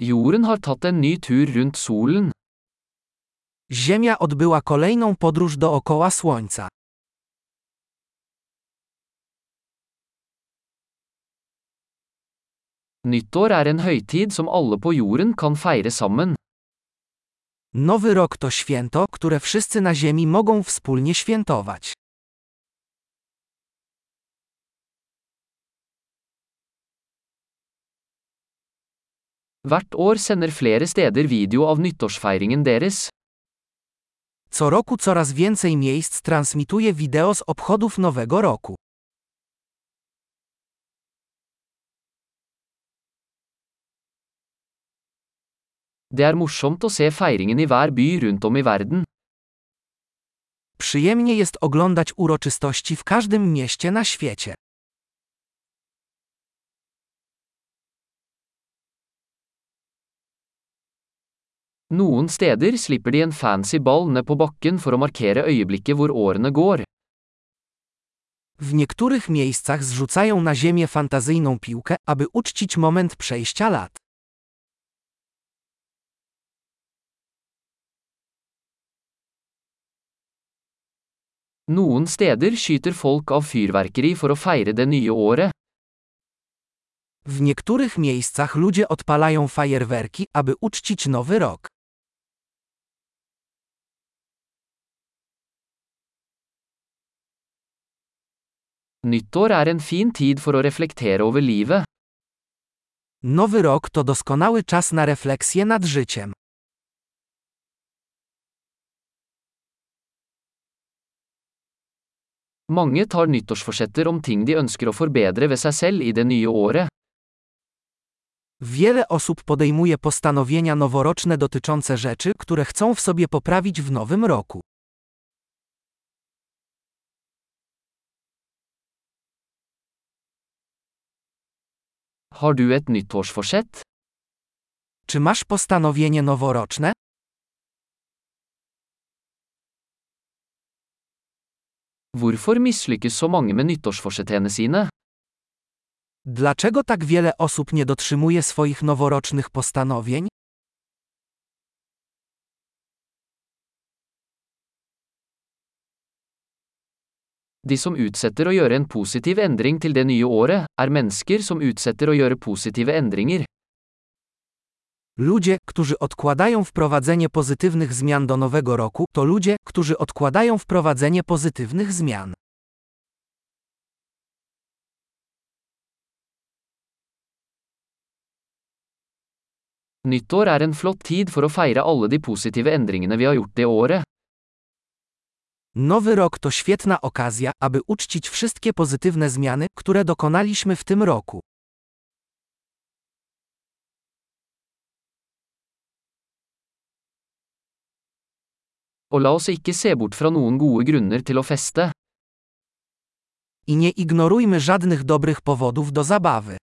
Jorden har tatt en ny tur rundt solen. Ziemia odbyła kolejną podróż dookoła Słońca. Nyttår er en høytid som alle på jorden kan feire sammen. Nowy rok to święto, które wszyscy na Ziemi mogą wspólnie świętować. Hvert år sender flere steder video av nyttårsfeiringen deres. Co roku coraz więcej miejsc transmituje wideo z obchodów Nowego Roku. Det er morsomt å se feiringen i hver by rundt om i verden. Przyjemnie jest oglądać uroczystości w każdym mieście na świecie. Noen steder slipper de en fancy ball ned på bakken for å markere øyeblikket hvor årene går. W niektórych miejscach zrzucają na ziemię fantazyjną piłkę, aby uczcić moment przejścia lat. Noen steder skyter folk av fyrverkeri for å feire det nye året. W niektórych miejscach ludzie odpalają fajerwerki, aby uczcić nowy rok. Nyttår er en fin tid for å reflektere over livet. Nowy rok to doskonały czas na refleksję nad życiem. Mange tar nyttårsforsetter om ting de ønsker å forbedre ved seg selv i det nye året. Wiele osób podejmuje postanowienia noworoczne dotyczące rzeczy, które chcą w sobie poprawić w nowym roku. Har du et nyttårsforsett? Czy masz postanowienie noworoczne? Hvorfor mislykkes så mange med nyttårsforsettene sine? Dlaczego tak wiele osób nie dotrzymuje swoich noworocznych postanowień? De som utsetter å gjøre en positiv endring til det nye året, er mennesker som utsetter å gjøre positive endringer. Ludzie, którzy odkładają wprowadzenie pozytywnych zmian do nowego roku, to ludzie, którzy odkładają wprowadzenie pozytywnych zmian. Nyttår er en flott tid for å feire alle de positive endringene vi har gjort det året. Nowy rok to świetna okazja, aby uczcić wszystkie pozytywne zmiany, które dokonaliśmy w tym roku. Og la oss ikke se bort fra noen gode grunner til å feste. I nie ignorujmy żadnych dobrych powodów do zabawy.